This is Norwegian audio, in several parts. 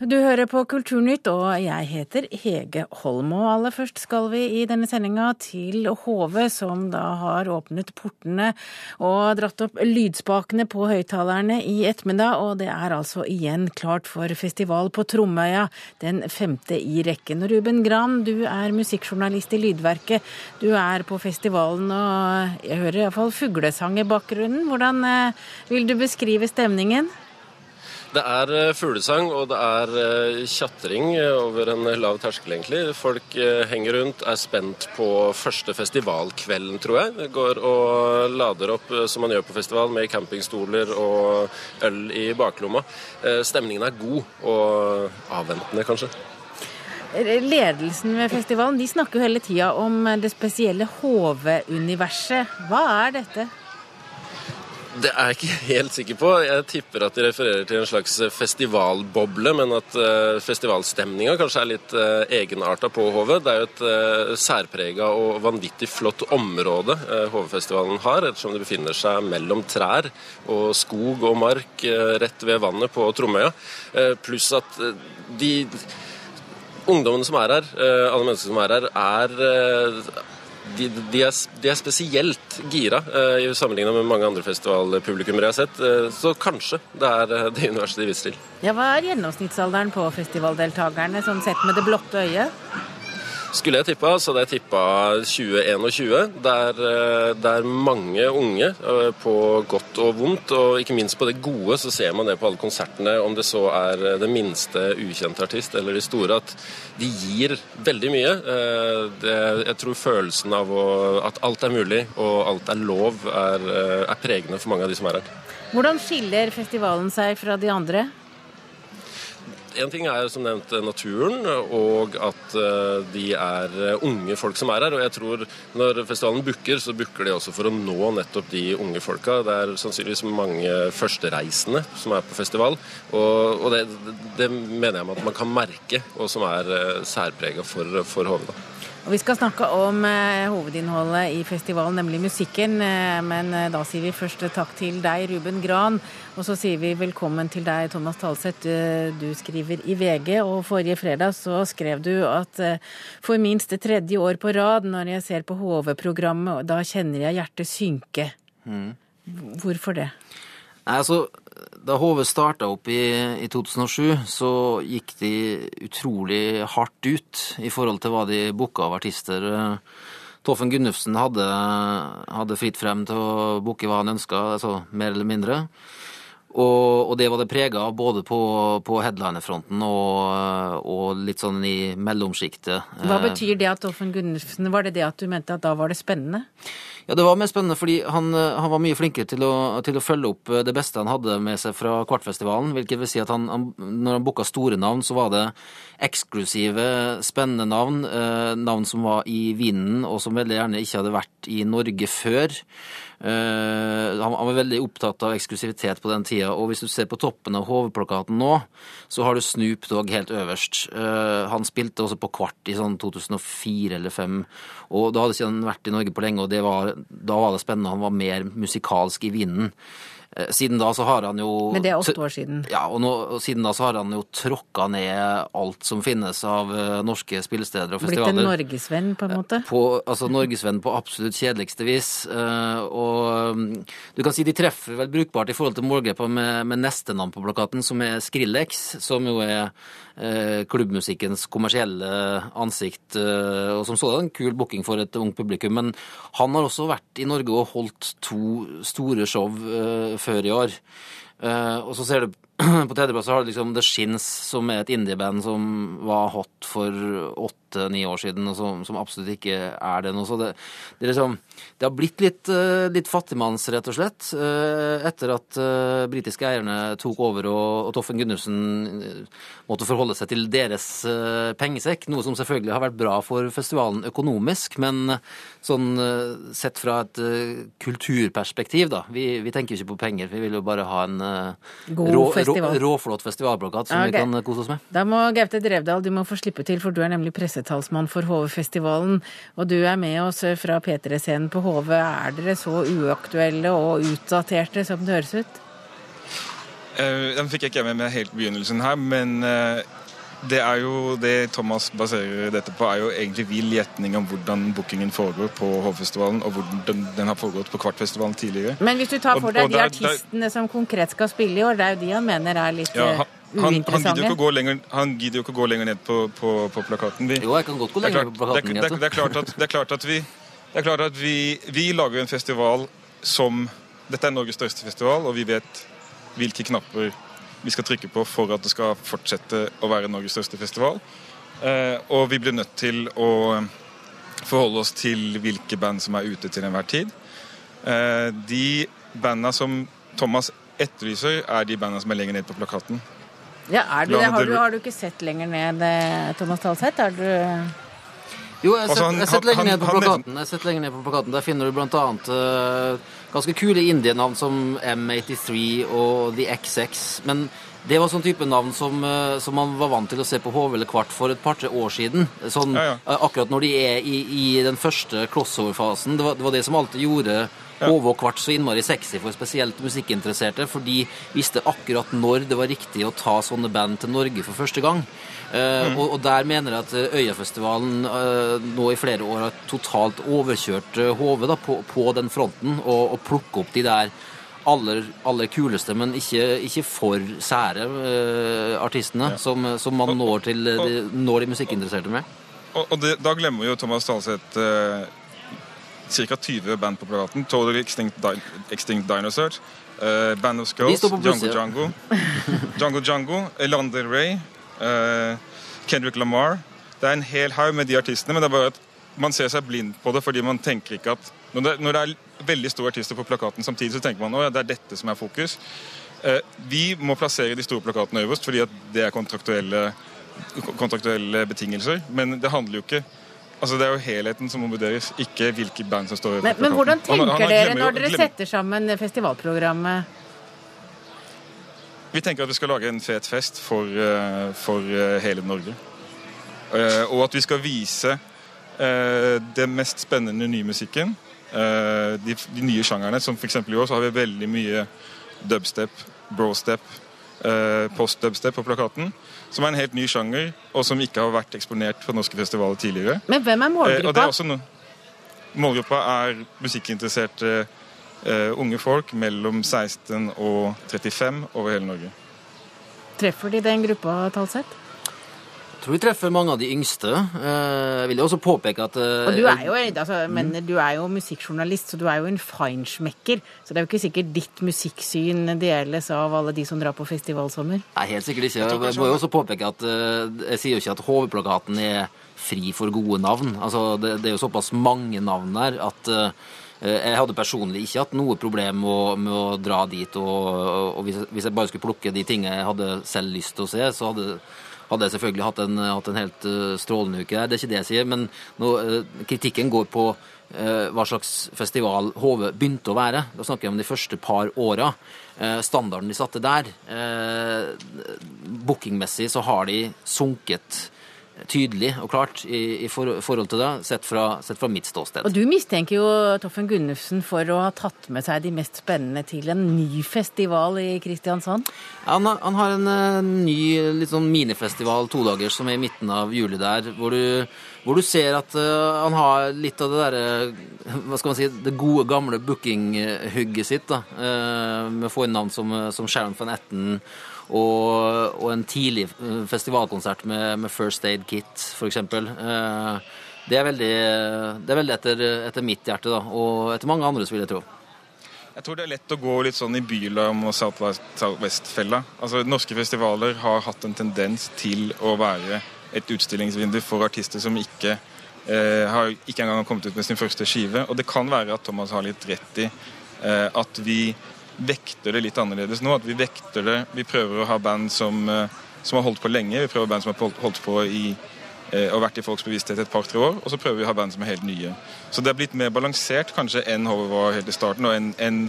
Du hører på Kulturnytt, og jeg heter Hege Holm. Og aller først skal vi i denne sendinga til HV, som da har åpnet portene og dratt opp lydspakene på høyttalerne i ettermiddag. Og det er altså igjen klart for festival på Tromøya, den femte i rekken. Ruben Gran, du er musikkjournalist i Lydverket. Du er på festivalen, og jeg hører iallfall fuglesang i bakgrunnen. Hvordan eh, vil du beskrive stemningen? Det er eh, fuglesang, og det er eh, tjatring over en lav terskel, egentlig. Folk eh, henger rundt, er spent på første festivalkvelden, tror jeg. Går og lader opp som man gjør på festival, med campingstoler og øl i baklomma. Stemningen er god, og avventende, kanskje. Ledelsen ved festivalen de snakker jo hele tida om det spesielle HV-universet. Hva er dette? Det er jeg ikke helt sikker på. Jeg tipper at de refererer til en slags festivalboble, men at uh, festivalstemninga kanskje er litt uh, egenarta på Hove. Det er jo et uh, særprega og vanvittig flott område uh, HV-festivalen har, ettersom det befinner seg mellom trær og skog og mark rett ved vannet på Tromøya. pluss at de ungdommene som er her, alle mennesker som er her, er de, de, er, de, er, spesielt gira i sammenlignet med mange andre festivalpublikummere jeg har sett. Eh, så kanskje det er uh, det universet de viser til. Ja, Hva er gjennomsnittsalderen på festivaldeltakerne, sånn sett med det blotte øyet? Skulle jeg tippa, så hadde jeg tippa 2021. Der det er mange unge eh, på godt og vondt. Og ikke minst på det gode så ser man det på alle konsertene, om det så er eh, det minste ukjente artist eller de store, at de gir veldig mye. Eh, det, jeg tror følelsen av å, at alt er mulig og alt er lov, er, er pregende for mange av de som er her. Hvordan skiller festivalen seg fra de andre? En ting er som nevnt naturen, og at eh, de er eh, unge folk som er her. Og jeg tror når festivalen booker, så booker de også for å nå nettopp de unge folka. Det er sannsynligvis mange førstereisende som er på festival, og, og det, det, mener jeg at man kan merke, og som er eh, særprega for, for HV. Og Vi skal snakke om eh, hovedinnholdet i festivalen, nemlig musikken. Eh, men eh, da sier vi først takk til deg, Ruben Gran. Og så sier vi velkommen til deg, Thomas Talseth. Du skriver i VG, og forrige fredag så skrev du at for minst det tredje år på rad, når jeg ser på HV-programmet, da kjenner jeg hjertet synke. Mm. Hvorfor det? Nei, altså, da HV starta opp i, i, 2007, så gikk de utrolig hardt ut i forhold til hva de booka av artister. Toffen Gunnufsen hadde, hadde fritt frem til å booke hva han ønska, altså mer eller mindre. Og, og, det var det prega av både på, på headlinerfronten og, og, litt sånn i mellomsjiktet. Hva betyr det at Offen Gundersen Var det det at du mente at da var det spennende? Ja, det var mer spennende fordi han, eh, han var mye flinkere til å, til å, følge opp eh, det beste han hadde med seg fra Kvartfestivalen. Hvilket vil si at han, han når han booka store navn, så var det eksklusive, spennende navn. Eh, navn som var i vinden, og som veldig gjerne ikke hadde vært i Norge før. Uh, han, var veldig opptatt av eksklusivitet på den tida, og hvis du ser på toppen av hovedplakaten nå, så har du Snoop Dogg helt øverst. Uh, han spilte også på Kvart i sånn 2004 eller 2005, og da hadde ikke han vært i Norge på lenge, og var, da var det spennende. Han var mer musikalsk i vinden. Eh, siden da så har han jo Men det er åtte år siden? Ja, og, nå, og siden da så har han jo tråkka ned alt som finnes av uh, norske spillesteder og festivaler. Blitt en norgesvenn, på en måte? På, altså norgesvenn på absolutt kjedeligste vis. Og um, du kan si de treffer vel brukbart i forhold til målgrepet med, med neste navn på plakaten, som er Skrillex, som jo er klubbmusikkens kommersielle ansikt, og som sådan kul booking for et ungt publikum. Men han har også vært i Norge og holdt to store show før i år. Uh, og så ser du på tredjeplass har du liksom The Shins, som er et indieband som var hot for åtte-ni år siden, og som, som, absolutt ikke er det nå. Så det, det, liksom, det, har blitt litt, uh, litt fattigmanns, rett og slett, uh, etter at uh, britiske eierne tok over og, og Toffen Gundersen måtte forholde seg til deres pengesekk, noe som selvfølgelig har vært bra for festivalen økonomisk, men sånn sett fra et kulturperspektiv, da. Vi, vi tenker ikke på penger, vi vil jo bare ha en God rå, festival. Rå, råflott festivalplakat som okay. vi kan kose oss med. Da må Gaute Drevdal, du må få slippe til, for du er nemlig pressetalsmann for HV-festivalen. Og du er med oss fra P3-scenen på HV. Er dere så uaktuelle og utdaterte som det høres ut? Uh, Den fikk jeg ikke med meg helt i begynnelsen her, men eh, det er jo det Thomas baserer dette på, er jo egentlig vill gjetning om hvordan bookingen foregår på Hovfestivalen, og hvordan den har foregått på Kvartfestivalen tidligere. Men hvis du tar for deg og de der- der- artistene som konkret skal spille i år, det er jo de han mener er litt Ja, eh, han, han, han, gidder jo ikke å gå lenger, han gidder jo ikke å gå lenger ned på, på, på plakaten. Vi, Jo, jeg kan godt gå er lenger klart, på plakaten. det, er, det, er, det, er klart at, det er klart at vi det er klart at vi, vi lager en festival som Dette er Norges største festival, og vi vet hvilke knapper vi skal trykke på for at det skal fortsette å være Norges største festival. Eh, og vi blir nødt til å forholde oss til hvilke band som er ute til enhver tid. Eh, de banda som Thomas etterlyser, er de banda som er lenger ned på plakaten. Ja, er du det? Har du, har du ikke sett lenger ned, eh, Thomas Talseth? Er du Jo, jeg setter, altså, setter lenger ned på plakaten. Jeg setter lenger ned på plakaten. Der finner du blant annet eh, ganske kule indienavn som M83 og The XX. Men det var sånn type navn som, eh, som man var vant til å se på HV eller Kvart for et par-tre år siden. Sånn, Ja, ja. eh, Akkurat når de er i, i den første crossover-fasen. Det, det var det som alltid gjorde HV ble så innmari sexy for spesielt musikkinteresserte, for de visste akkurat når det var riktig å ta sånne band til Norge for første gang. Mm. og, og der mener jeg at eh, Øyafestivalen eh, nå i flere år har totalt overkjørt eh, HV da, på, på den fronten, og, og plukke opp de der aller, aller kuleste, men ikke, ikke for sære uh, artistene som, som man når, til, eh, de, når de musikkinteresserte med. Og, og det, da glemmer jo Thomas Dalseth uh, ca. 20 band på plakaten. Total Extinct, Di Extinct Dinosaurs, uh, Band of Skulls, Django ja. Django, Django Django, Elander Ray, eh, Kendrick Lamar. Det er en hel haug med de artistene, men det er bare at man ser seg blind på det fordi man tenker ikke at Når det, når det er veldig store artister på plakaten samtidig, så tenker man at det er dette som er fokus. Uh, vi må plassere de store plakatene øverst fordi at det er kontraktuelle, kontraktuelle betingelser. Men det handler jo ikke Altså Det er jo helheten som må vurderes, ikke hvilke band som står Men, på men hvordan tenker Han- han dere når dere setter sammen festivalprogrammet? Vi tenker at vi skal lage en fet fest for, eh, for eh, hele Norge. Eh, Og at vi skal vise den det mest spennende nye musikken. De, de nye sjangerne, som f.eks. i år så har vi veldig mye dubstep, brostep, post-dubstep på plakaten. Som er en helt ny sjanger, og som ikke har vært eksponert på norske festivaler tidligere. Men hvem er Eh, målgruppa? er også noe. Målgruppa er musikkinteresserte eh, unge folk mellom 16 og 35 over hele Norge. Treffer de den gruppa, talsett? Tror vi treffer mange av de yngste. Eh, Jeg vil jo også påpeke at eh, Og du er jo, altså, men du er jo musikkjournalist, så du er jo en feinschmecker. Så det er jo ikke sikkert ditt musikksyn deles av alle de som drar på festivalsommer. Nei, helt sikkert ikke. Jeg må jo også påpeke at eh, jeg sier jo ikke at HV-plakaten er fri for gode navn. Altså, det, det er jo såpass mange navn der at jeg hadde personlig ikke hatt noe problem med å, med å dra dit. Og, og hvis, jeg, hvis jeg bare skulle plukke de tingene jeg hadde selv lyst til å se, så hadde, hadde jeg selvfølgelig hatt en, hatt en helt eh, strålende uke der. Det er ikke det jeg sier. Men nå, eh, kritikken går på eh, hva slags festival HV begynte å være. Da snakker jeg om de første par åra. Standarden de satte der Bookingmessig så har de sunket tydelig og klart i, i for, forhold til det, sett fra, sett fra mitt ståsted. Og du mistenker jo Toffen Gunnufsen for å ha tatt med seg de mest spennende til en ny festival i Kristiansand. Han, har- han har en eh, ny litt sånn minifestival todagers som er i midten av juli der, hvor du, hvor du ser at uh, han har litt av det derre Hva skal man si Det gode, gamle bookinghugget sitt, da. uh, med fornavn som, som Sharon van Etten og, og en tidlig eh, festivalkonsert med, med First Aid Kit, f.eks. Uh, det er veldig, det er veldig etter, etter mitt hjerte, da, og etter mange andres, vil jeg tro. Jeg tror det er lett å gå litt sånn i bylarm og Southwest-fella. Altså, norske festivaler har hatt en tendens til å være et utstillingsvindu for artister som ikke eh, har ikke engang kommet ut med sin første skive. Og det kan være at Thomas har litt rett i eh, at vi vekter det litt annerledes nå. At vi vekter det Vi prøver å ha band som, eh, som har holdt på lenge. Vi prøver band som har holdt- på i eh, og vært i folks bevissthet et par-tre år, og så prøver vi å ha band som er helt nye. Så det er blitt mer balansert kanskje enn HV var helt i starten, og enn en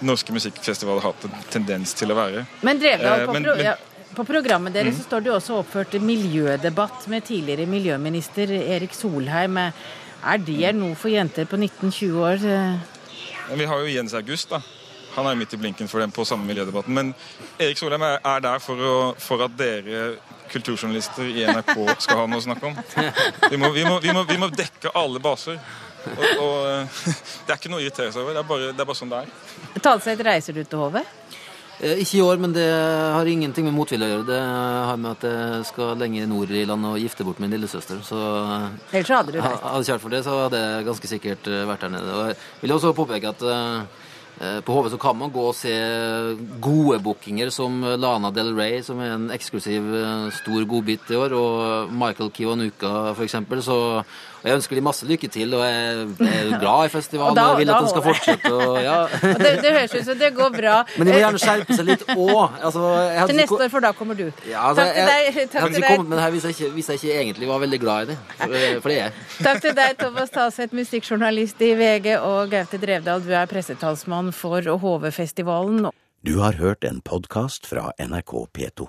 norske musikkfestivaler har hatt en tendens til å være. Men drev Eh, på, men- men- ja, på programmet deres så står det jo også oppført miljødebatt med tidligere miljøminister Erik Solheim. Er det noe for jenter på 19-20 år? Vi har jo Jens August, da. Han er midt i blinken for dem på samme miljødebatten. Men Erik Solheim er, er der for, å, for at dere kulturjournalister i NRK skal ha noe å snakke om. Vi må, vi må, vi må, vi må dekke alle baser. Og, og, Det er ikke noe å irritere seg over. Det er bare, det er bare sånn det er. Talseth, reiser du til HV? Eh, Ikke i år, men det har ingenting med motvilje å gjøre. Det har med at jeg skal lenger nord i landet og gifte bort min lillesøster. Så Ellers så hadde du vært. hadde kjært for det, så hadde jeg ganske sikkert eh, vært der nede. Og jeg vil også påpeke at eh, eh, på HV så kan man gå og se gode bookinger som Lana Del Rey, som er en eksklusiv eh, stor godbit i år, og Michael Kiwanuka eksempel. Så og jeg ønsker de masse lykke til, og jeg er glad i festivalen Og da- og vil at den skal fortsette. Og, ja. Det, det høres ut som det går bra. Men de må gjerne skjerpe seg litt òg. Altså, Til neste år, for da kommer du. ja, altså, Takk til jeg, Takk jeg hadde ikke kommet med det her hvis jeg, ikke, hvis jeg ikke egentlig var veldig glad i det. For, for det er jeg. Takk til deg, Thomas Taseth, musikkjournalist i VG, og Gaute Drevdal, du er pressetalsmann for HV-festivalen. Du har hørt en podkast fra NRK P2.